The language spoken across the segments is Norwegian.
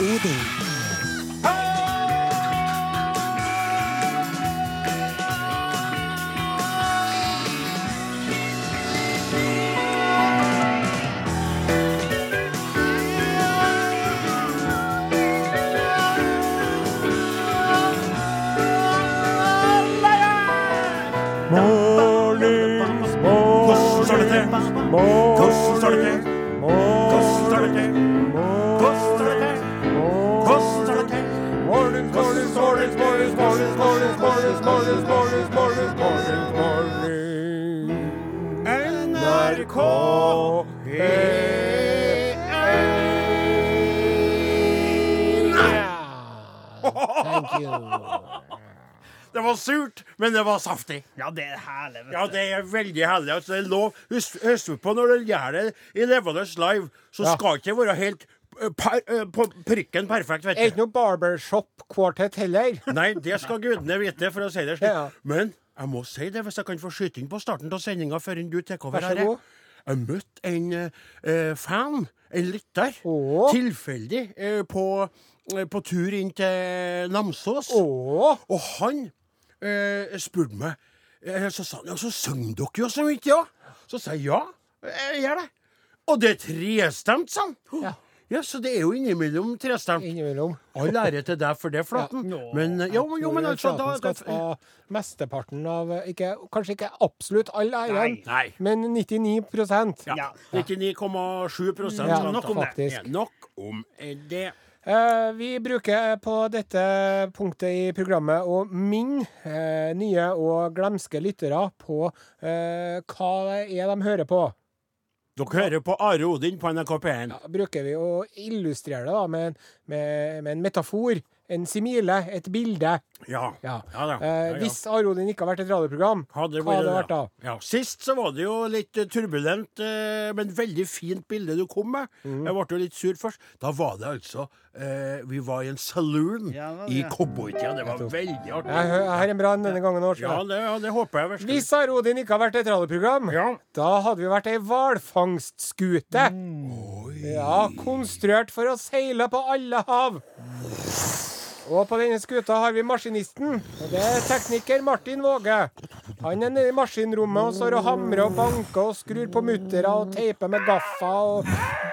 屋顶。Det var surt, men det var saftig. Ja, det er herlig. vet Ja, det er veldig herlig. Altså, det er lov. Husk, på når du gjør det i levende live, så Ja. skal det ikke være helt eh, per, eh, på prikken perfekt, vet Er ikke noe barbershop-kvartett heller. Nei, det skal gudene vite, for å si det slik. Ja. Men jeg må si det, hvis jeg kan få skyte inn på starten av sendinga før du tar over. Her. Jeg møtte en uh, fan, en lytter, oh. tilfeldig uh, på, uh, på tur inn til Namsos. Oh. Og han eh, spurte meg eh, Så sa han ja, så synger dere jo så mye, ja? Så sa jeg ja, jeg gjør det. Og det er trestemt, sa han. Ja. Ja, så det er jo innimellom trestemt. Innimellom. All ære til deg for det, Flaten. Ja. Men jo, men- jo, men altså da, Flaten skal ta mesteparten av ikke, Kanskje ikke absolutt all æren, men 99 Ja. Ja. 99,7 Ja, nok om faktisk. det. Ja, nok om det. Eh, vi bruker på dette punktet i programmet å minne eh, nye og glemske lyttere på eh, hva det er de hører på. Dere hører på Are Odin på NRK P1. Ja, bruker vi å illustrere det da, med, med, med en metafor, en simile, et bilde. Ja. Ja. Ja. Eh, Ja, ja. Hvis Arodin ikke har vært et radioprogram, Hadde hva hadde det vært da? Ja, Sist så var det jo litt eh, turbulent, eh, men veldig fint bilde du kom med. Mm. Jeg ble jo litt sur først. Da var det altså eh, Vi var i en saloon Ja, det det. i cowboytida. Det var veldig artig. jeg har en brann denne gangen òg. Ja, det, ja, det håper jeg virkelig. Hvis Arodin ikke har vært et radioprogram, Ja. da hadde vi vært ei hvalfangstskute. Ja, konstruert for å seile på alle hav. Og på denne skuta har vi maskinisten. Og det er tekniker Martin Våge. Han er nede i maskinrommet og står og hamrer og banker og skrur på muttere og teiper med gaffa og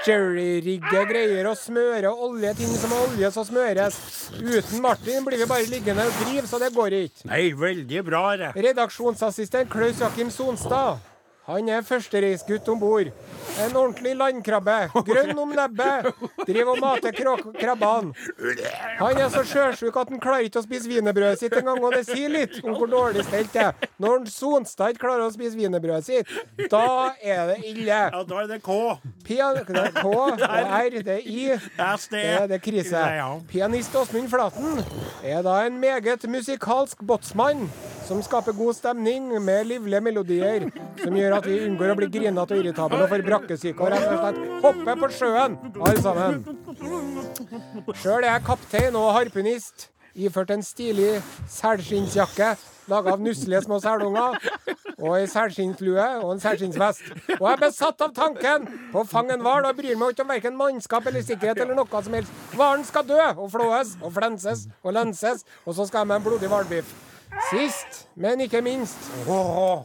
jerryrigger greier og smører olje, ting som er olje som smøres. Uten Martin blir vi bare liggende og drive, så det går ikke. Nei, veldig bra. Det. Redaksjonsassistent Klaus Jakim Sonstad. Han er førstereisgutt om bord. En ordentlig landkrabbe. Grønn om nebbet. Driver og mater krabbene. Han er så sjøsjuk at han klarer ikke å spise wienerbrødet sitt engang, og det sier litt om hvor dårlig stelt det er. Når Sonstad ikke klarer å spise wienerbrødet sitt, da er det ille. Ja, da er det K. Pian det er K, det er R, det er I. S, er, Det, det er krise. Pianist Åsmund Flaten er da en meget musikalsk båtsmann som skaper god stemning med livlige melodier, som gjør at vi unngår å bli grinete og irritable og får brakkesyke og rett og slett hoppe på sjøen, alle sammen. Sjøl er jeg kaptein og harpunist, iført en stilig selskinnsjakke laga av nusselige små selunger, og ei selskinnslue og en selskinnsvest. Og jeg er besatt av tanken på å fange en hval, og bryr meg ikke om verken mannskap eller sikkerhet eller noe som helst. Hvalen skal dø og flåes og flenses og lenses, og så skal jeg med en blodig hvalbiff. Sist, men ikke minst,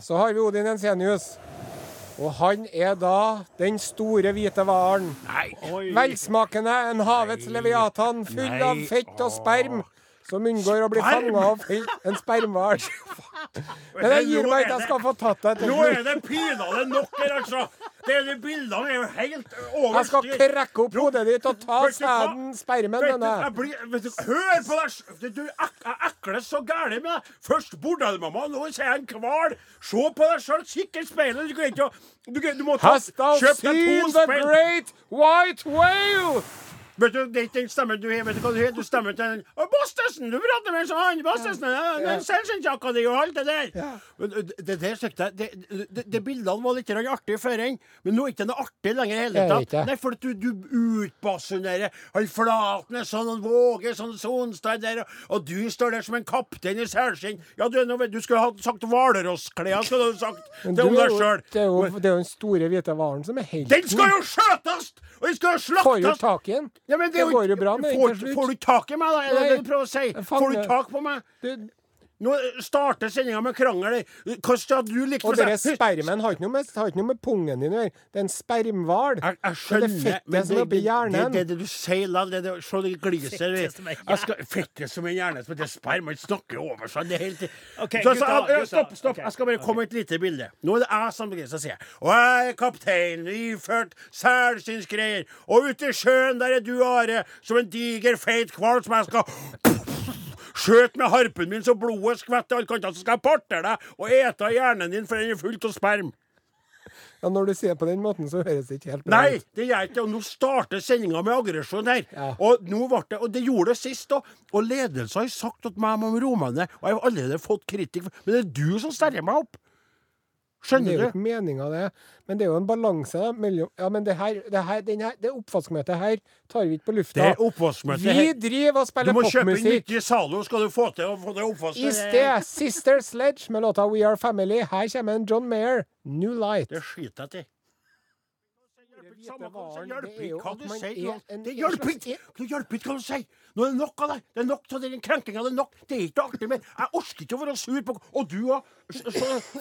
så har vi Odin Ensenius. Og han er da den store hvite hvalen. Nei. Velsmakende en havets leviatan full Nei. av fett og sperm. Som unngår å bli fanga av en spermhval. Men jeg gir meg ikke jeg skal få tatt deg til Nå er det pinadø nok her, altså. Det de bildene er jo helt over Jeg skal krekke opp hodet ditt og ta sæden, spermen, mener jeg hør på deg! Du jeg ekles så gæli med deg. Først bordellmamma, nå ser jeg en hval. Se på deg sjøl, kikk i speilet. Du kan ikke du, du må ta, thou deg to the great white whale? Vet du, det er ikke den stemmen du har. Vet du hva du har? Du stemmer til den Å, Bastesen! Du prater med en sånn han. Bastesen! Ja. Den Selskinnjakka di og alt det der. Men det, der sikta det, det, det bildene var litt artige artig før enn, men nå er det ikke noe artig lenger i hele tatt. Nei, for at du, du utbasunerer Han Flaten er sånn, han Våge sånn, Sonstad der, og, du står der som en kaptein i selskinn. Ja, du, du skulle ha sagt Hvalrossklær, skulle du ha sagt til det deg sjøl. Det er jo den store hvite hvalen som er helten. Den skal jo skjøtes! Og jeg skal Får jo tak i den. Ja, men Det går jo bra med får, får du tak i meg, da? Er det det du prøver å si? Får du tak på meg? Du, Nå starter sendinga med krangel. Hva skal du like og denne spermen har ikke noe med, har ikke noe med pungen din å gjøre. Det er en spermhval. Jeg, jeg Det er det fettet som er oppi hjernen. Det, det, det du sier, la det, det, Se det gliser. Fettet som er hjerne. skal, fettet er sperm. Man snakker over seg. Det er helt Ok, så, så, gutta, ja, gutta, Stopp, stopp. Okay, Jeg skal bare komme med et lite bilde. Nå er det jeg som begynner å si Og jeg er kaptein, iført selskinnsgreier. Og ute i sjøen der er du, Are, som en diger, feit hval som jeg skal Skjøt med harpen min så blodet skvetter alle kanter, så skal jeg partere deg og ete hjernen din, for den er fullt av sperm. Ja, når du sier på den måten, så høres det ikke helt bra Nei, det gjør ikke. Og nå starter sendinga med aggresjon her. Ja. Og nå ble det, og det gjorde det sist òg. Og ledelsen har sagt at meg om romane, og jeg har allerede fått kritikk. Men det er du som sterrer meg opp. Det er jo Skjønner du? ikke meninga, det. Men det er jo en balanse da, mellom Ja, men det her, det her, den her det oppvaskmøtet her tar vi ikke på lufta. Det er oppvaskmøte Vi driver og spiller popmusikk. Du må kjøpe inn nyttig Zalo, skal du få til å få det oppvasket. I sted Sister Sledge med låta We Are Family. Her kommer en John Mayer, New Light. Det skiter jeg til. Samme hva Det det hjelper er hva du sier. er Det hjelper ikke Det hjelper ikke hva du sier. Nå er det nok av deg! Det er nok av den krenkinga. Det er nok. Det er ikke artig mer. Jeg orker ikke å være sur på Og du òg.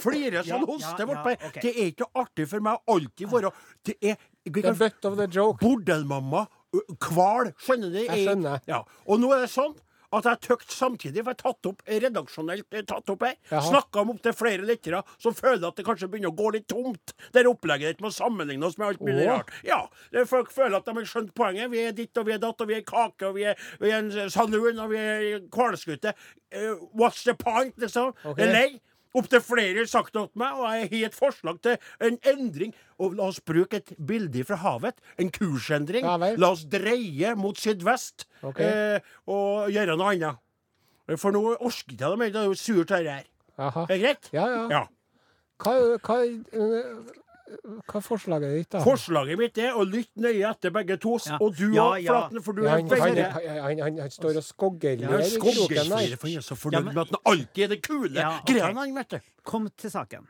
Flirer sånn hoste bortpå. ja. Det er ikke artig for meg å alltid være Det er The butt of the joke. Bordelmamma. ø, Kval. Skjønner du? Jeg skjønner. Ja. Og nå er det sånn at jeg tøkt samtidig, for jeg tatt opp redaksjonelt eh, tatt opp her. Snakka om opptil flere lyttere som føler at det kanskje begynner å gå litt tomt. Det er opplegget ditt med å sammenligne oss med alt mulig rart. Ja, det Folk føler at de har skjønt poenget. Vi er ditt og vi er datt, og vi er kake, og vi er, vi er en saloon, og vi er hvalskute. Uh, what's the point, liksom? Okay. Er lei. Opptil flere har sagt det til meg, og jeg har et forslag til en endring. Og la oss bruke et bilde fra havet. En kursendring. Ja. La oss dreie mot sydvest okay. eh, og gjøre noe annet. For nå orker jeg det mer. Det er jo surt, dette her. Er det greit? Ja, ja. Ja. Hva, hva, øh, hva er forslaget ditt, da? Forslaget mitt er å lytte nøye etter begge to. Ja. Og du Ja, òg, ja. Flaten, for du Ja, er han, han, han, han, han står og skogger Ja, skogger kroken for han er så fornøyd med at han alltid er det kule Ja, okay. greiene, han, vet du. Kom til saken.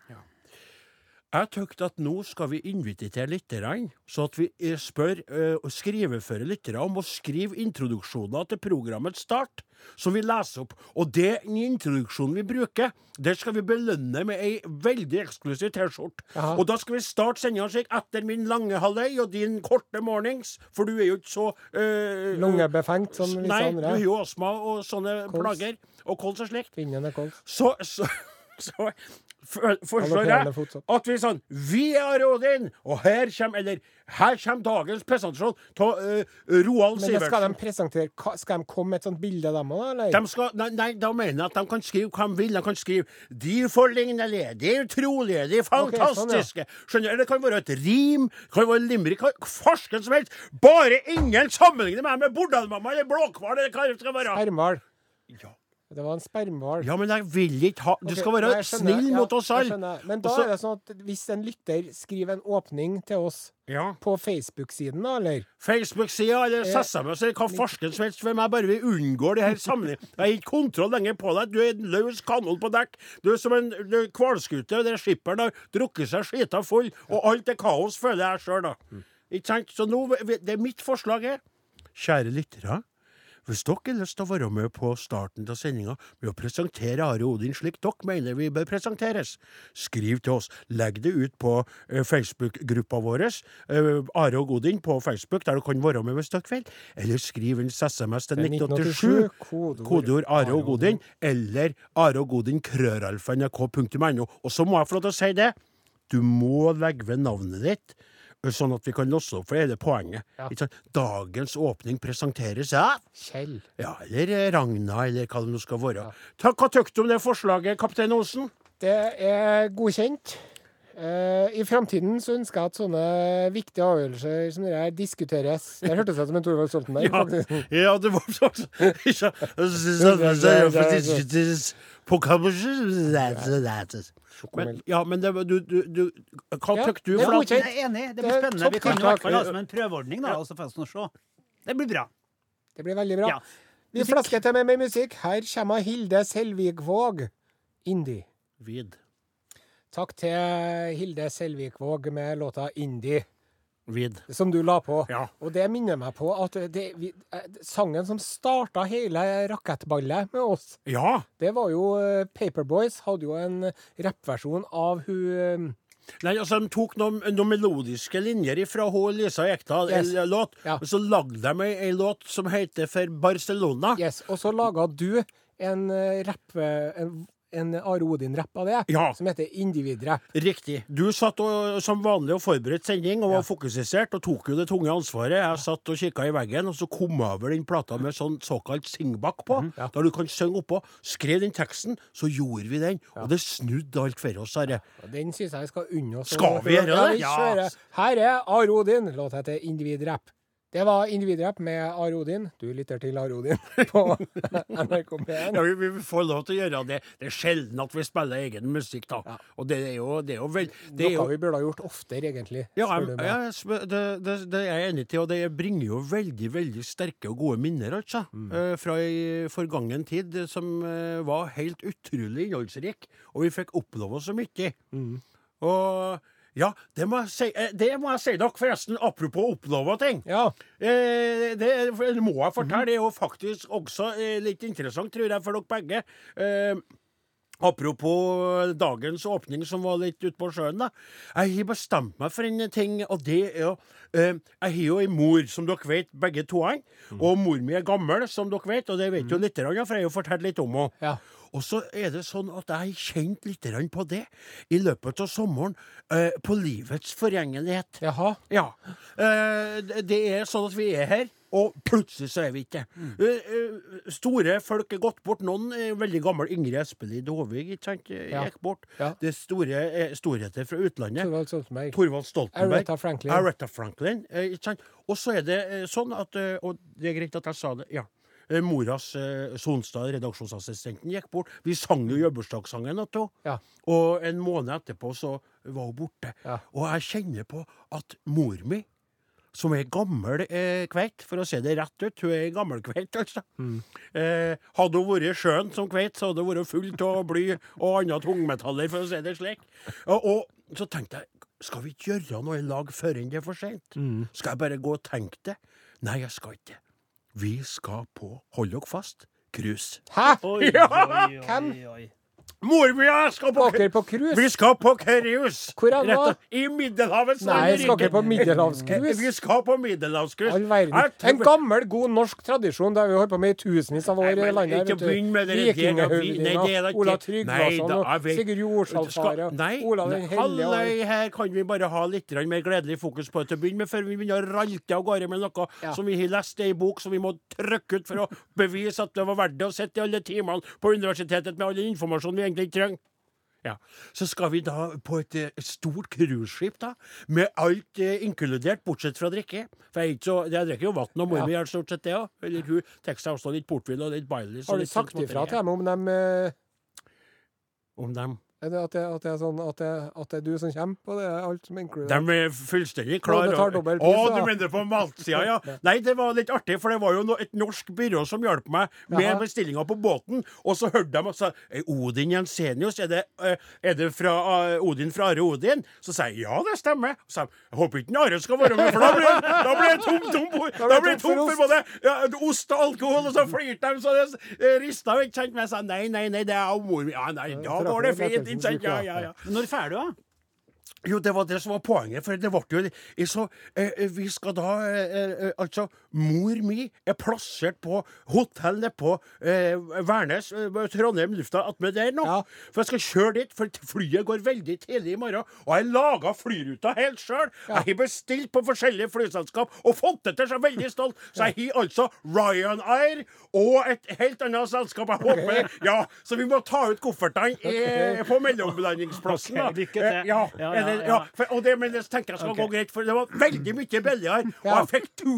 Jeg tykte at nå skal vi invitere lytterne, så at vi eh, spør eh, og skriveføre lyttere om å skrive introduksjoner til programmets start, som vi leser opp. Og den introduksjonen vi bruker, der skal vi belønne med ei veldig eksklusiv T-skjorte. Og da skal vi starte sendinga slik etter min lange halvøy og din korte mornings, for du er jo ikke så øh, Lungebefengt som visse Nei, du andre. har jo astma og sånne Kols. plager. Og kols og slikt. Kvinnen er kols. Så, så, så for- jeg at vi sånn Vi er Odin, og her kommer Eller her kommer dagens presentasjon av Roald Men skal de presentere Skal de komme med et sånt bilde, dem òg, eller? De skal, nei, nei, da mener jeg at de kan skrive hva de vil. De kan skrive 'De forlignelige', 'De utrolige', 'De fantastiske'. Skjønner du? Det kan være et rim, det kan være limerick, farsken som helst. Bare ingen sammenligner meg med Bordalmamma eller Blåkval eller hva det skal være. Hermal. Ja. Det var en spermhval. Ja, men jeg vil ikke ha Du okay, skal være jeg skjønner. snill mot oss jeg alle. Men da Også, er det sånn at hvis en lytter skriver en åpning til oss Ja. på Facebook-siden, da, eller? Facebook-sida eller Eh, SMS eller hva farsken som helst for meg, bare vi unngår det her sammenhengen. Jeg har ikke kontroll lenger på deg. Du er en løs kanon på dekk. Du er som en hvalskute der skipperen har drukket seg skita full, og alt er kaos, føler jeg sjøl, da. Ikke sant? Så nå, det er mitt forslag her. Kjære lyttere. Hvis dere har lyst til å være med på starten av sendinga med å presentere Are Odin slik dere mener vi bør presenteres, skriv til oss. Legg det ut på eh, Facebook-gruppa vår, eh, Are og Odin på Facebook, der dere kan være med hvis dere vil. Eller skriv en SMS til 1987, kodeord, kodeord Are og Odin, eller Are og Odin krøralfa.nrk.no. Og så må jeg få lov til å si det. Du må legge ved navnet ditt, sånn at vi kan låse opp, for det er det poenget. Ja. Dagens åpning presenteres av Kjell. ja, eller eh, Ragna, eller hva det nå skal være. Ja. hva tykker du om det forslaget, kaptein Osen? Det er godkjent. Eh, I framtiden så ønsker jeg at sånne viktige avgjørelser som det her diskuteres. Det hørtes ut som en Thorvald Stoltenberg. Ja, faktisk. ja, det var sånn. Men, Ja, men det, du, du, du Hva Ja, du? det for. Jeg er enig. Det Det blir spennende. Vi kan i hvert fall ha som en prøveordning, da, og så får vi se. Det blir bra. Det blir veldig bra. Ja. Vi flasker til med mer musikk. Her kommer Hilde Selvikvåg. Indie. Vid. Takk til Hilde Selvikvåg med låta 'Indie'. Reed. som du la på. Ja. Og det minner meg på at det, vi, eh, sangen som starta hele rakettballet med oss, Ja. det var jo eh, Paperboys hadde jo en rappversjon av hun eh, Nei, altså De tok noen, noen melodiske linjer fra H. Lisa Ekdal, Yes. en låt, Ja. og så lagde de ei, ei låt som heter For Barcelona. Yes, og så laga du en en, en Are Odin-rapp av det, Ja. som heter Individrapp. Riktig. Du satt og, som vanlig og forberedte sending og var fokusert og tok jo det tunge ansvaret. Jeg satt og kikka i veggen, og så kom jeg over den plata med sånn såkalt singback på. Mhm. Ja. Der du kan synge oppå. Skrev den teksten, så gjorde vi den. Og det snudde alt for oss, Are. Den syns jeg skal unne oss. Skal vi gjøre det? Ja. Her er Are Odin. låta heter Individrapp. Det var Individrapp med Are Odin. Du lytter til Are Odin på NRK P1. Ja, vi, vi får lov til å gjøre det. Det er sjelden at vi spiller egen musikk, da. Ja. Og det er jo, det er jo vel det er jo, vi burde ha gjort oftere, egentlig. Ja, jeg, jeg det, det, det er jeg enig til, og det bringer jo veldig veldig sterke og gode minner altså, Mm. eh, fra ei forgangen tid eh, som eh, var helt utrolig innholdsrik, og vi fikk oppleve så mye. Mm. Og ja, det må, jeg si, eh, det må jeg si dere, forresten, apropos oppleve ting. Ja. Eh, det må jeg fortelle. Det er jo faktisk også eh, litt interessant, tror jeg, for dere begge. Eh, Apropos dagens åpning som var litt ute på sjøen. da. Jeg har bestemt meg for en ting, og det er jo eh, Jeg har jo ei mor, som dere vet, begge to. Og mor mi er gammel, som dere vet, og det vet jo litt, for jeg har jo fortalt litt om henne. Ja. Og så er det sånn at jeg har kjent litt på det i løpet av sommeren. eh, på livets forgjengelighet. Jaha. Ja. Eh, det- det er sånn at vi er her, og plutselig så er vi ikke. Eh, eh, store folk er gått bort. Noen er veldig gammel. Ingrid Espelid Håvig ikke sant, eh, Ja. gikk bort. Ja. Det er store eh, storheter fra utlandet. Thorvald Stoltenberg. Torvald Stoltenberg. Aretha Franklin. Aretha Franklin. ikke sant? Og så er det sånn at Og det er greit at jeg sa det. ja. Eh, Moras eh, Sonstad, redaksjonsassistenten, gikk bort. Vi sang jo jubileumsdagssangen til henne. Ja. Og en måned etterpå så var hun borte. Ja. Og jeg kjenner på at mor mi, som er gammel eh, kveit, for å si det rett ut, hun er gammel kveit, altså. Mm. Eh, hadde hun vært skjønt som kveit, så hadde hun vært full av bly og andre tungmetaller, for å si det slik. Og, og så tenkte jeg, skal vi ikke gjøre noe i lag før det er for sent? Mm. Skal jeg bare gå og tenke det? Nei, jeg skal ikke. Vi skal på, hold dere fast, cruise. Hæ? Oi, Ja! oi, oi, oi. Mor mi skal på Skal på cruise? Vi skal på cruise! Hvor er det I Middelhavet. Nei, skal ikke på middelhavscruise? Vi skal på middelhavscruise. En gammel, god norsk tradisjon. Det har vi holdt på med i tusenvis av år i landet. ikke begynn med det ikke- Ola Tryggvason og Sigurd Jorsalfare. Nei, Ola den hellige. her kan vi bare ha litt mer gledelig fokus på det til å begynne med, før vi begynner å ralte av gårde med noe som vi har lest i bok som vi må trykke ut for å bevise at det var verdt det å sitte i alle timene på universitetet med all informasjonen vi egentlig ikke trenger. Ja. Så skal vi da på et, et stort cruiseskip, da, med alt eh, inkludert, bortsett fra drikke. For jeg, så, jeg drikker jo vann, og mor Ja. mi gjør stort sett det òg. Eller hun tar seg også litt portvin og litt Baileys. Har du sagt ifra til dem om dem eh, Om dem. Er det at, det, at, det er sånn, at, det, at det er du som kommer på det? Alt som er inkludert? De er fullstendig Og klar det Å, pris, du mener på matsida, ja. Nei, det var litt artig, for det var jo et norsk byrå som hjalp meg med Jaha. bestillinga på båten. Og så hørte de at sa, «Er Odin Jensenius, er det, er det fra uh, Odin fra Are Odin? Så sa jeg ja, det stemmer. Så sa jeg, jeg håper ikke Are skal være med, for da blir da blir det tomt tom, tom, tom, det tomt for både ja, ost og alkohol, og så flirte de så det rista og Ikke kjente Men jeg sa nei, nei, nei, det er mor mi. Ja, nei, da går det fint. Ikke? Ja, ja, ja. Når er ferdig, da? Jo, det var det som var poenget, for det ble jo så eh, eh, Vi skal da eh, eh, Altså, mor mi er plassert på hotell nede på eh, Værnes, eh, Trondheim lufta, attmed der nå. Ja. For jeg skal kjøre dit, for flyet går veldig tidlig i morgen. Og jeg laga flyruta helt sjøl. Jeg har bestilt på forskjellige flyselskap og fått det til, så jeg er veldig stolt. Så jeg har altså Ryanair og et helt annet selskap. Jeg håper Ja, så vi må ta ut koffertene okay. på mellomlandingsplassen. Okay, lykke til. Eh, Ja, Ja, ja, ja. For, og det, men det tenker jeg skal okay. gå greit, for det var veldig mye billigere. Og jeg fikk to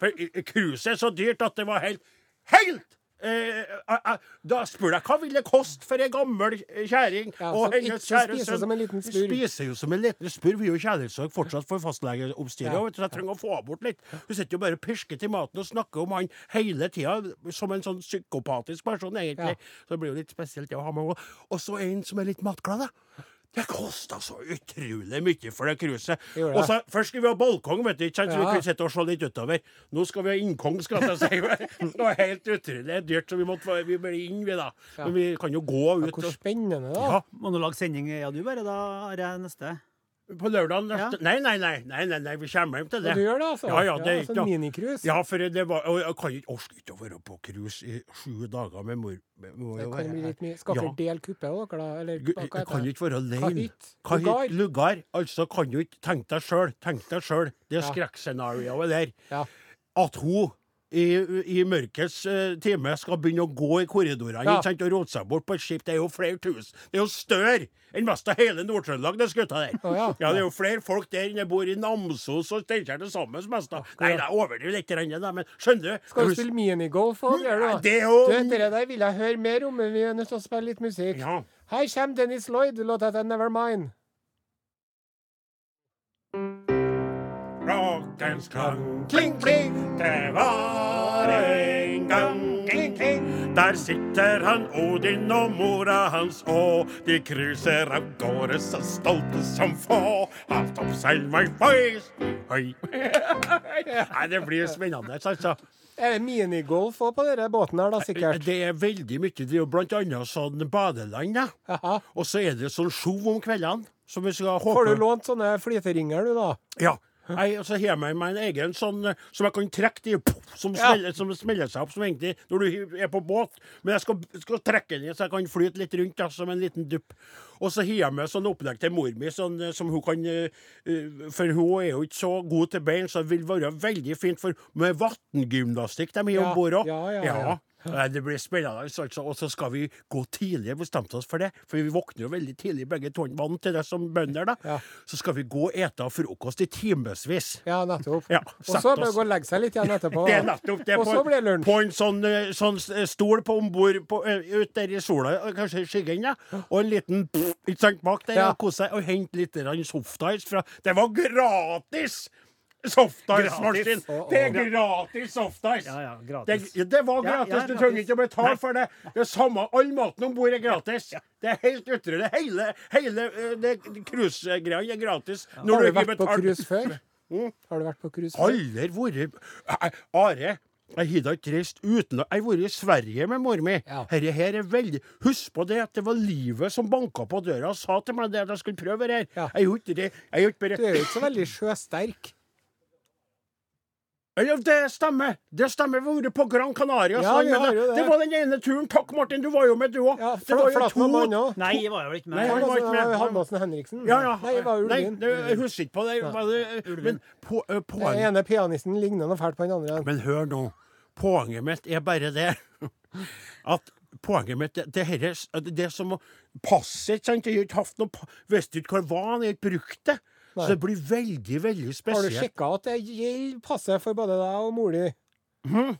For eh, cruiset er så dyrt at det var helt Helt! Eh, eh, eh, da spør jeg hva vil det koste for ei gammel kjerring Ja, og hennes kjære sønn? som en liten spurv. Spiser jo som en liten spurv. Vi er jo kjærlighetssorg fortsatt for fastlegeoppstyret. Ja. vet du, Så jeg trenger å få bort litt. Hun sitter jo bare og pirker til maten og snakker om han hele tida, som en sånn psykopatisk person, egentlig. Ja. Så det blir jo litt spesielt å ha med henne. Og så en som er litt matglad, da. Det kosta så utrolig mye for det cruiset. Og så Først skulle vi ha balkong, vet du, ikke sant, så vi kunne sitte og se litt utover. Nå skal vi ha innkong skal jeg si. Det var helt utrolig Det er dyrt, så vi måtte vi ble inn, vi, da. Men vi kan jo gå Ja, ut. hvor spennende, da. Ja, Må du lage sending, ja du bare, da, Are, neste? På lørdag neste Ja. nei, nei, nei, nei, nei, nei, vi kommer hjem til det. Og du gjør det, altså? Ja, ja, det er altså sånn minicruise. Ja, for det var Og jeg kan ikke orke ikke å være på cruise i sju dager med mor. med- mor Det kan bli litt mye. Skal Ja. dele kuppe òg, dere, da? Eller hva heter kan det? ikke være alene. Kahytt? Kahytt, Lugar? Altså, kan du ikke Tenk deg sjøl. Tenk deg sjøl. Det Ja. skrekkscenarioet der. Ja. At hun i, i mørkets uh, time skal begynne å gå i korridorene Ja. og rote seg bort på et skip. Det er jo flere tusen. Det er jo større enn mest av hele Nord-Trøndelag, den skuta der. Oh, ja. det er jo flere folk der enn det bor i Namsos og Steinkjer til sammen. Mest av. Nei, det overdriver litt, da, men skjønner du? Skal du spille minigolf òg, gjør du? Det er jo Du, dette der vil jeg høre mer om, men vi er nødt til å spille litt musikk. Ja. Her kommer Dennis Lloyd, låta heter Nevermind. Rockens klang, Kling, kling! det var en gang. Kling, kling! Der sitter han Odin og mora hans, og de cruiser av gårde så stolte som få. Halvt opp seil my voice, Oi. Nei, det blir spennende, altså. Er det minigolf òg på denne båten her, da, sikkert? Det er veldig mye. Det er jo blant annet sånn badeland, da. Og så er det sånn show om kveldene, som vi skal håpe Får du lånt sånne flyteringer, du, da? Ja. Nei, og så har jeg meg en egen sånn eh, som jeg kan trekke de som, smeller, som smeller seg opp som egentlig når du er på båt. Men jeg skal, skal trekke den i så jeg kan flyte litt rundt da, som en liten dupp. Og så har jeg med sånn opplegg til mor mi sånn, eh, som hun kan eh, For hun er jo ikke så god til bein, så det vil være veldig fint for med vanngymnastikk de har om bord òg. ja, ja, ja. Det blir spennende. altså. Og så skal vi gå tidlig, bestemte oss for det. For vi våkner jo veldig tidlig, begge to. Vant til det som bønder, da. Ja. Så skal vi gå og ete frokost i timevis. Ja, nettopp. Ja, og så bør gå og legge seg litt igjen etterpå. Det er nettopp det. Og så blir det lunsj. på en sånn, eh, sånn stol på om bord ut der i sola, eh, kanskje i skyggen, ja. og en liten pff, bak der, Ja. og kose seg og hente litt softice fra Det var gratis! Softice-maskin! Det er gratis softice! Ja, ja, Det, gratis. ja, det var gratis, ja, du gratis. trenger ikke å betale for det. Det er samme, All maten om bord er gratis. Det er helt utrolig. Hele, hele eh, det cruisegreia er gratis. Har du ikke vært på cruise før? Mm. Har du vært på cruise før? Aldri vært Are, jeg har da ikke reist uten Jeg har vært i Sverige med mor mi. Ja. Herre her er veldig Husk på det at det var livet som banka på døra og sa til meg det at jeg skulle prøve det her. Ja. Jeg gjorde ikke det. Jeg gjorde bare Du er jo ikke så veldig sjøsterk. Ja, det stemmer. Det stemmer. Vi har vært på Gran Canaria. Ja, sånn, det. det var den ene turen. Takk, Martin. Du var jo med, du òg. Ja, det var jo to. Nei, jeg var jo ikke Nei, med. han var ikke med. Halvorsen Henriksen. ja, ja. Nei, jeg var Nei, det, jeg husker ikke på det. Var men på, eh, Den ene pianisten ligner noe fælt på den andre. Men hør nå. Poenget mitt er bare det at Poenget mitt det, det, her, er- det som Passet, sant? Jeg har ikke hatt noe Visste ikke det var, jeg har ikke brukt det. Så det blir veldig, veldig spesielt. Har du sjekka at det passet for både deg og mor di? Mm.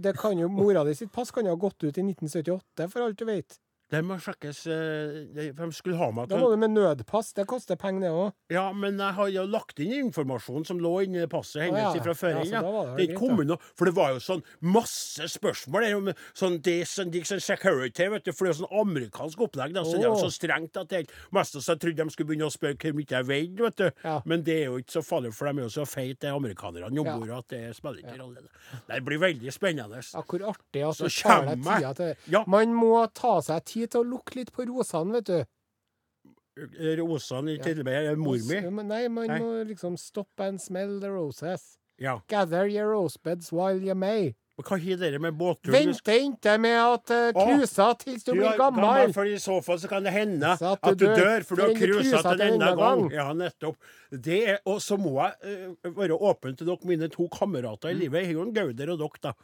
Det kan jo, Mora di sitt pass kan jo ha gått ut i 1978, for alt du vet. Det må sjekkes eh, De skulle ha meg Da må du med nødpass. Det koster penger, det òg. Ja, men jeg har jo lagt inn informasjon som lå inni passet hennes ah, ja. fra før. Ja, det det ikke kommet noe For det var jo sånn masse spørsmål der om sånn this and security, vet du. For det er jo sånn amerikansk opplegg, da. Så det er jo så strengt at jeg mest av trodde de skulle begynne å spørre hvor mye jeg veide, vet du. Ja. Men det er jo ikke så farlig, for de er jo så feite, amerikanerne om bord, at det spiller ikke rolle. det. Blir veldig spennende. Ja, hvor artig at Så du tar deg tida til. Man må ta seg tid til å lukte litt på rosene, vet du. Rosene i tillegg er mor mi. Nei, man Nei. må liksom stop and smell the roses. Ja. Gather your rosebeds while you may. Hva har dere med båtturen? Vente ikke med at uh, Å, cruisa til du blir gammel. gammel. For i så fall så kan det hende at, at du dør, for du har cruisa til denne gang. gang. Ja, nettopp. Det er, og så må jeg uh, være åpen til dere, mine to kamerater i livet. Jeg har jo en Gauder og dere, da.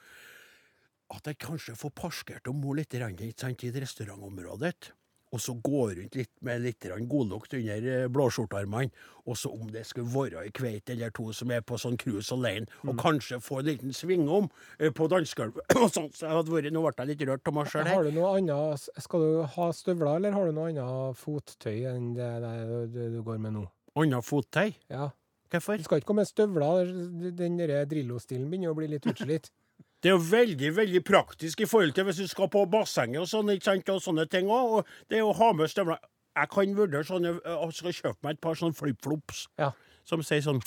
At jeg kanskje får parkert om må litt ikke sant, i restaurantområdet. Og så gå rundt litt med litt godlukt under eh, blåskjortearmene. Og så om det skulle være ei kveit eller to som er på sånn cruise alene, og kanskje få en liten svingom eh, på dansegulvet. sånn, så jeg hadde vært, Nå ble jeg litt rørt av meg sjøl her. Har du noe annet Skal du ha støvler, eller har du noe annet fottøy enn det det du, du går med nå? Annet fottøy? Ja. Hvorfor? Du skal ikke gå med støvler. Den der Drillo-stilen begynner å bli litt utslitt. Det er jo veldig veldig praktisk i forhold til hvis du skal på bassenget og sånn, ikke sant, og sånne ting òg. Og det er å ha med støvler. jeg kan vurdere sånne Jeg skal kjøpe meg et par sånne flipflops Ja. som sier sånn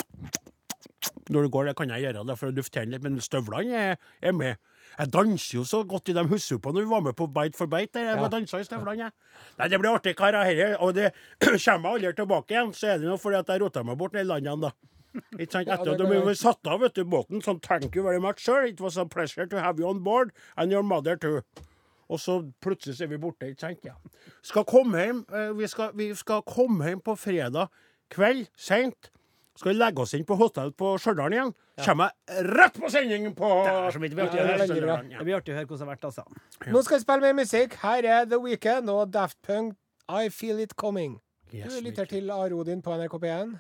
Når du går, det kan jeg gjøre det for å lufte litt, men støvlene er, er med. Jeg danser jo så godt i de på når vi var med på Bite for bite. der Jeg Ja. dansa i støvlene. jeg. Nei, det blir artig, karer. Og det kommer jeg aldri tilbake igjen, så er det nå fordi at jeg rota meg bort i landene, da. Ikke sant? Etter at de ble satt av vet du, båten, sånn thank you very much, sir. It was a pleasure to have you on board, and your mother too. Og så plutselig er vi borte, ikke sant? Ja. Skal komme hjem, eh, vi, skal, vi skal komme hjem på fredag kveld, seint. Skal vi legge oss inn på hotell på Stjørdal igjen. Kommer jeg rett på sending på Det blir artig å Ja, høre. ja. Hvordan det har vært, altså. Nå skal vi spille mer musikk. Her er The Weekend og Daft Punk I Feel It Coming. Yes, Du lytter til Are Odin på NRK P1.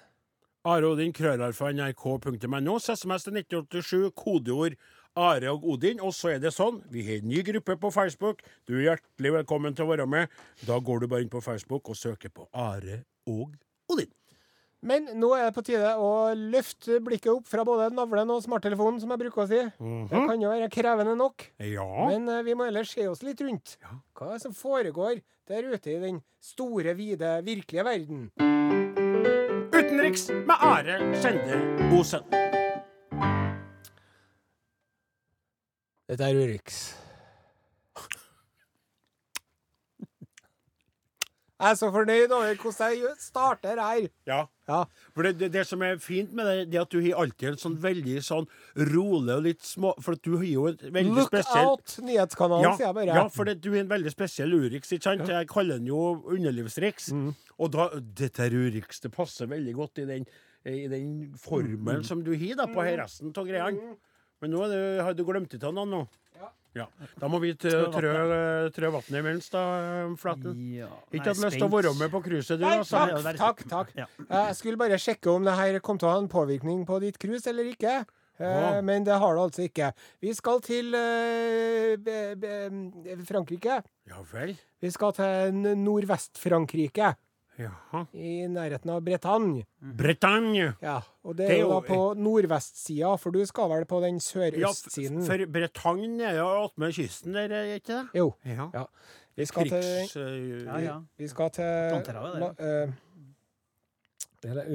Are Odin, krøllalfa, nrk.no. SMS til 1987, kodeord Are og Odin. Og så er det sånn, vi har en ny gruppe på Facebook. Du er hjertelig velkommen til å være med. Da går du bare inn på Facebook og søker på Are og Odin. Men nå er det på tide å løfte blikket opp fra både navlen og smarttelefonen, som jeg bruker å si. Det kan jo være krevende nok. Ja. Men eh, vi må ellers se oss litt rundt. Hva er det som foregår der ute i den store, vide, virkelige verden? Utenriks med Are Skjende Osen. Dette er Urix. Jeg er så fornøyd over hvordan jeg starter her. Ja. Ja. For det, det, det som er fint med det, det er at du har alltid en sånn veldig sånn rolig og litt små For at du har jo et veldig Look spesiell out, nyhetskanalen, ja, sier jeg bare. ja, for det, du har en veldig spesiell Urix, ikke sant? Jeg kaller den jo underlivsriks. Mm. Og da, dette Urix, det passer veldig godt i den, i den formelen Mm. som du har da, på resten av greiene. Men nå er det, har du glemt ut av noen nå. Ja. Da må vi trø, trø, trø vannet imens, da, Flaten. Ja, Ikke hatt lyst til å være med på cruiset, du, Nei, altså. takk, takk, takk. Ja. Jeg skulle bare sjekke om det her kom til å ha en påvirkning på ditt cruise eller ikke. Eh, Ja. Men det har det altså ikke. Vi skal til eh, Frankrike. Ja vel. Vi skal til Nordvest-Frankrike, Jaha. i nærheten av Bretagne. Bretagne. Ja, og det Det er jo da på nordvestsida, for du skal vel på den Ja, sørøstsiden? for Bretagne er jo attmed kysten der, er ikke det? Jo. Ja. Ja. Vi skal til Krigs... eh, Ja, ja. Vi skal til la, eh,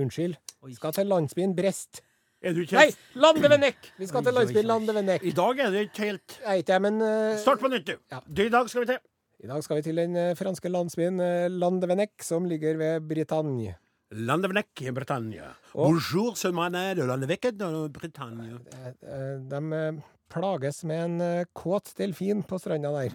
Unnskyld. Oi. Vi skal til landsbyen Brest. Er du ikke Nei, Landevenek! Vi skal til landsbyen. Landevenek. I dag er det ikke helt Nei, ikke, men uh... Start på nytt, du. Ja. Du, I dag skal vi til i dag skal vi til den eh, franske landsbyen eh, som ligger ved Britannia. Landevnek i Britannia. Og- Bonjour, ce de Landevnek de Britannia. De, eh, De eh, plages med en kåt delfin på stranda der.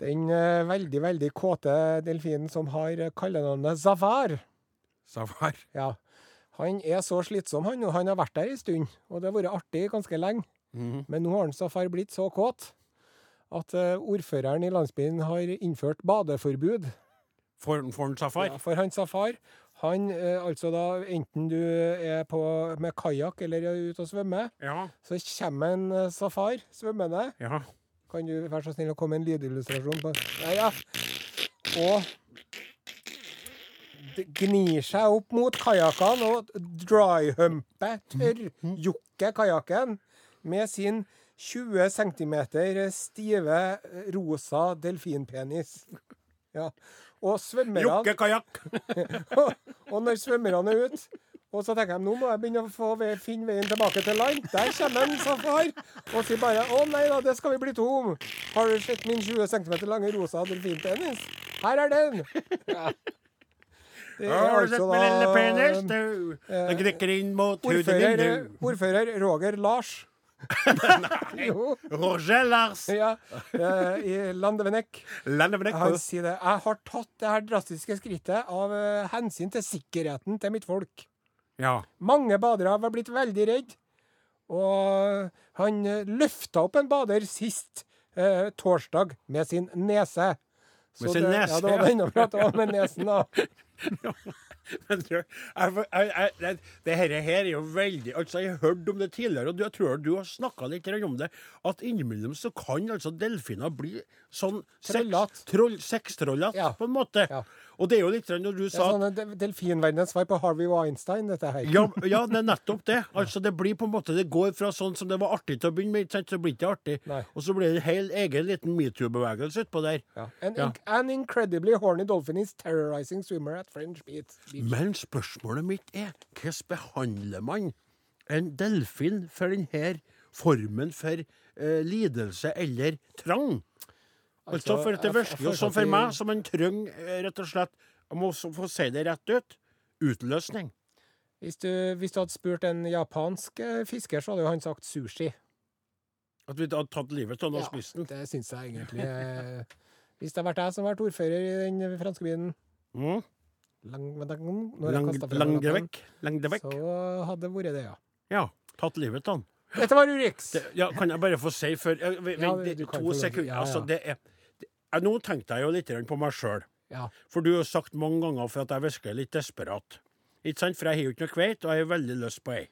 Den veldig, veldig kåte delfinen som har kallenavnet Zafar. Zafar? Ja. Han er så slitsom, han, og han har vært der en stund. Og det har vært artig ganske lenge. Mhm. Men nå har han Safar blitt så kåt at eh, ordføreren i landsbyen har innført badeforbud. For, for en safar? Ja, for han Safar, han eh, altså da enten du er på med kajakk eller er ute og svømmer, Ja. så kommer en eh, Safar svømmende. ja. Kan du være så snill å komme med en lydillustrasjon på Ja, ja. Og gnir seg opp mot kajakkene og dryhumper, tørrjokker kajakken med sin 20 cm stive, rosa delfinpenis. Ja. Og svømmerne Jokkekajakk! kajakk. og når svømmerne er ute og så tenker jeg nå må jeg begynne å få ve finne veien tilbake til land. Der kommer en safar og sier bare 'Å nei da, det skal vi bli to om'. Har du sett min 20 cm lange rosa delfinpenis? Her er den! Ja. Det er Har du sett altså min lille penis, du? eh, Den gnikker inn mot huden din, du. ordfører Roger Lars. Jo, Roger Lars. ja, eh, i Landevenek. Landevenek. Han sier det. Jeg har tatt det her drastiske skrittet av eh, hensyn til sikkerheten til mitt folk. Ja. Mange badere har blitt veldig redd. Og han eh, løfta opp en bader sist eh, torsdag med sin nese. Med sin det, nese, Ja, det var det var med nesen, da. Men du, jeg, jeg, jeg, det, her, her er jo veldig Altså, Jeg har hørt om det tidligere, og jeg tror du har snakka litt om det. At innimellom så kan altså delfiner bli sånn Trollete. sex- troll- sextrollete, Ja. på en måte. Ja. Og det er jo litt når du sa Det er sånn del- delfinverdenens svar på Harvey Weinstein, dette her. ja, ja, det er nettopp det. Altså, Det blir på en måte, det går fra sånn som det var artig til å begynne med, så blir det ikke artig. Nei. Og så blir det en hel egen liten metoo-bevegelse utpå der. Ja. An, Ja. an incredibly horny dolphin is terrorizing swimmer at French beach. beach. Men spørsmålet mitt er hvordan behandler man en delfin for denne formen for eh, lidelse eller trang? Altså, Altså, for det virker som for meg som en trenger eh, rett og slett Jeg må også få si det rett ut. Utløsning. Hvis du, hvis du hadde spurt en japansk eh, fisker, så hadde jo han sagt sushi. At vi hadde tatt livet av noen og spist den. det syns jeg egentlig. eh, Hvis det hadde vært jeg som hadde vært ordfører i den franske byen Mm. Lang, lang, Lang, Langdevekk. Langdevekk. så hadde det vært det, ja. Ja. Tatt livet av den. Dette var Urix! Det, ja, kan jeg bare få si før vent, To sekunder. Altså, det er det, jeg, Nå tenkte jeg jo litt på meg sjøl. Ja. For du har sagt mange ganger for at jeg virker litt desperat. Ikke sant? For jeg har jo ikke noe kveite, og jeg har veldig lyst på ei.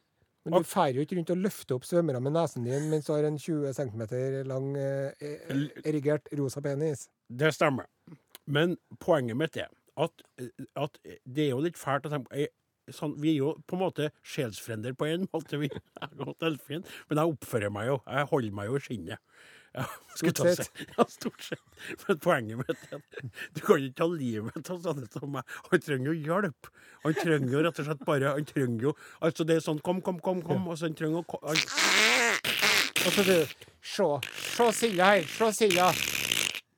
Men du drar jo ikke rundt og løfter opp svømmere med nesen din mens du har en 20 cm lang eh, eh, erigert rosa penis. Det stemmer. Men poenget mitt er at, at det er jo litt fælt å tenke på Sånn, vi er jo på en måte sjelsfrender på en måte, vi. Men jeg oppfører meg jo. Jeg holder meg jo i skinnet. Ja, Stort sett. Ja, stort sett. Men poenget mitt er du kan ikke ta livet av sånne som meg. Han trenger jo hjelp. Han trenger jo rett og slett bare Han trenger jo Altså, det er sånn kom, kom, kom, kom. Og så han trenger å han, så du Se, se silda her. Se silda.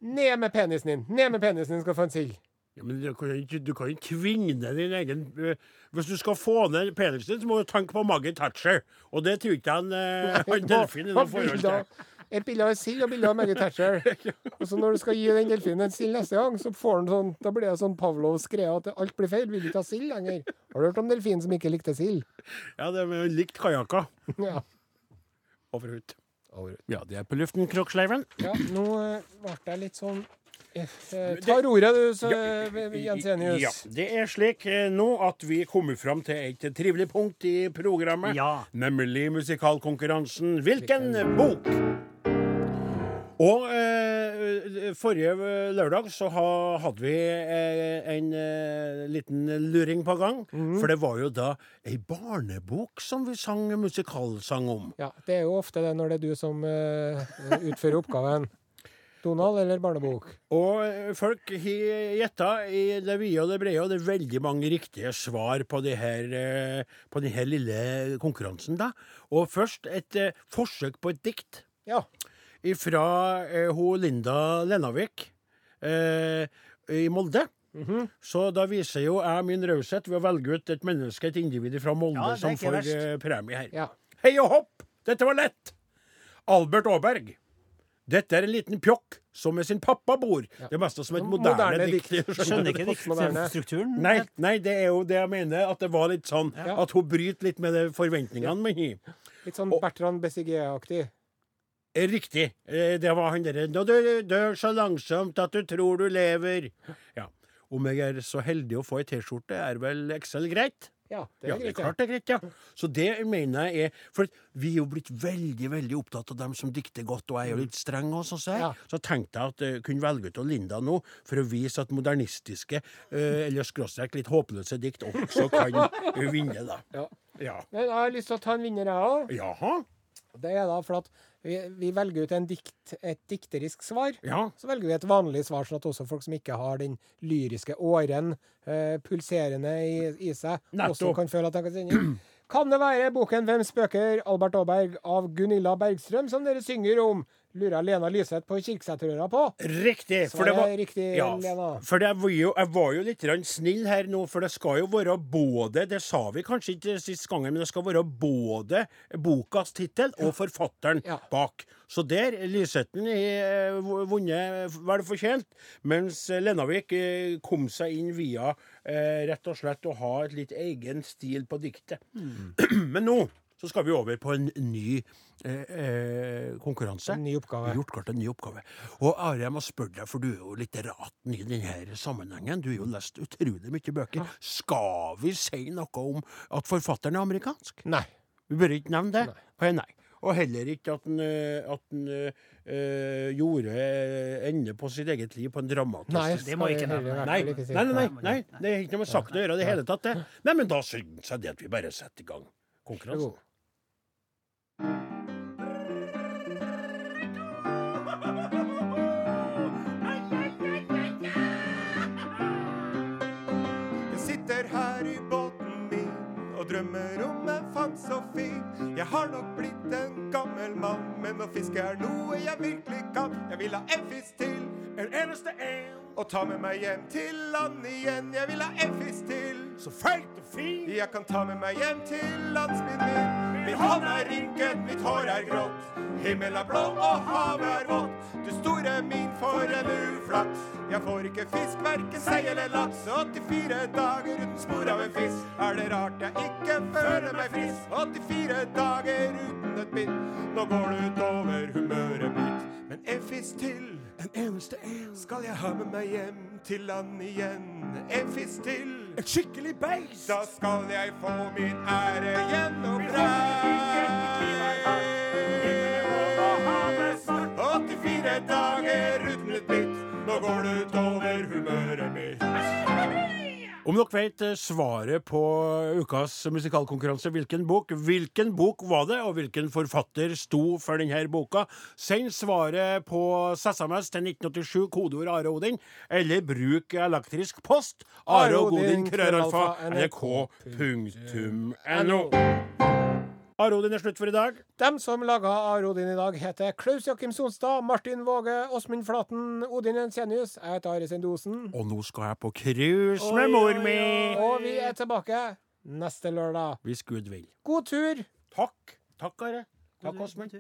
Ned med penisen din. Ned med penisen din skal få en sild. Ja, men du kan jo ikke, du kan jo tvinge ned din egen øh, Hvis du skal få ned Pedersen, så må du tenke på Maggie Thatcher. Og det tror ikke han en delfin i noe forhold til. Et bilde av en sild og bilde av Maggie Thatcher. Og så når du skal gi den delfinen en sild neste gang, så får den sånn, da blir det sånn Pavlovs greie at alt blir feil. Vil ikke ha sild lenger. Har du hørt om delfinen som ikke likte sild? Ja, det er likt kajakker. Ja. Over ut. Ja, det er på luften, Kroksleiven. ja nå eh, ble jeg litt sånn eh, eh, Ta roret, du, så, Jens Enius. Ja, det er slik eh, nå at vi kommer fram til et trivelig punkt i programmet. Ja. Nemlig musikalkonkurransen Hvilken bok? Og eh, forrige lørdag så ha, hadde vi eh, en eh, liten luring på gang. Mm. For det var jo da ei barnebok som vi sang musikalsang om. Ja, Det er jo ofte det når det er du som eh, utfører oppgaven. Donald eller barnebok? Og eh, folk har gjetta i det vide og det brede, og det er veldig mange riktige svar på, det her, eh, på denne lille konkurransen. da. Og først et eh, forsøk på et dikt Ja. fra hun Linda Lenavik eh, i Molde. Mhm. Så da viser jo jeg min raushet ved å velge ut et menneske, et individ fra Molde, Ja, som får verst. premie her. ja. Hei og hopp! Dette var lett! Albert Aaberg. Dette er en liten pjokk som med sin pappa bor. Det er mest som et moderne, Moderne dikt. Skjønner ikke diktstrukturen. Nei, nei, det er jo det jeg mener. At det var litt sånn At hun bryter litt med de forventningene har. Litt sånn Bertrand Bessigier-aktig. Eh, Riktig. Eh, Det var han derre Når du dør så langsomt at du tror du lever. Ja. Om jeg er så heldig å få ei T-skjorte, er vel Excel greit? Ja, det Ja, er det er klart det er greit, ja. Så det mener jeg er For vi er jo blitt veldig veldig opptatt av dem som dikter godt, og jeg er jo litt streng også, så, jeg. Ja. så tenkte jeg at jeg kunne velge ut av Linda nå, for å vise at modernistiske, eh, eller skråstrek litt håpløse dikt også kan eh, vinne, da. Ja. Ja. Men jeg har lyst til å ta en vinner, jeg òg. Jaha? Det er da for at vi, vi velger ut en dikt, et dikterisk svar. Ja. Så velger vi et vanlig svar, sånn at også folk som ikke har den lyriske åren eh, pulserende i, i seg, Netto. også kan føle at de kan sende inn. Kan det være boken 'Hvem spøker?' Albert Aaberg av Gunilla Bergstrøm, som dere synger om? Lurer Lena Lyseth på Kirksæterøra på? Riktig. For det var, riktig, ja, Lena. for det var jo, jeg var jo litt snill her nå, for det skal jo være både Det sa vi kanskje ikke sist gangen, men det skal være både bokas tittel og forfatteren Ja. bak. Så der Lysethen har vunnet vel fortjent, mens Lenavik eh, kom seg inn via eh, rett og slett å ha et litt egen stil på diktet. Mm. Men nå så skal vi over på en ny eh, eh, konkurranse. En ny oppgave. Gjort klart en ny oppgave. Og Are, jeg må spørre deg, for du er jo litteraten i denne sammenhengen. Du har jo lest utrolig mye bøker. Skal vi si noe om at forfatteren er amerikansk? Nei. Vi bør ikke nevne det? Nei. Nei. Og heller ikke at han, eh, at han eh, gjorde ende på sitt eget liv på en dramatisk Nei, Det må ikke nevne. nei, nei, nei, nei, det er ikke noe med saken å gjøre i det hele tatt, det. Nei, men da syns jeg det at vi bare setter i gang konkurransen. Jeg sitter her i båten min og drømmer om en fangst så fin. Jeg har nok blitt en gammel mann, men å fiske er noe jeg virkelig kan. Jeg vil ha en fisk til, en eneste en, og ta med meg hjem til land igjen. Jeg vil ha en fisk til, Så feit og fin. jeg kan ta med meg hjem til landsbyen min. Min hånd er rynket, mitt hår er grått. Himmelen er blå og havet er vått. Du store min, for en uflaks. Jeg får ikke fisk, verken sei eller laks. 84 dager uten spor av en fisk. Er det rart jeg ikke føler meg frisk? 84 dager uten et bitt. Nå går det utover humøret mitt. Men en fisk til. En eneste en. Skal jeg ha med meg hjem til land igjen? En fisk til. Et skikkelig beist. Da skal jeg få min ære gjennom deg. 84 dager uten et bitt. Nå går det utover humøret mitt. Om dere vet eh, svaret på ukas musikalkonkurranse, hvilken bok, hvilken bok var det, og hvilken forfatter sto for denne boka, send svaret på SMS til 1987, kodeord Are Odin, eller bruk elektrisk post. Are Odin, krøralfa, nrk.no. Are Odin er slutt for i dag. Dem som laga Arodin i dag, heter Klaus Jakim Sonstad, Martin Våge, Åsmund Flaten, Odin Ensenius. Jeg heter Are Sendosen. Og nå skal jeg på cruise med mor mi. Og vi er tilbake neste lørdag. Hvis Gud vil. God tur! Takk. Takk, Are. Takk, Åsmund.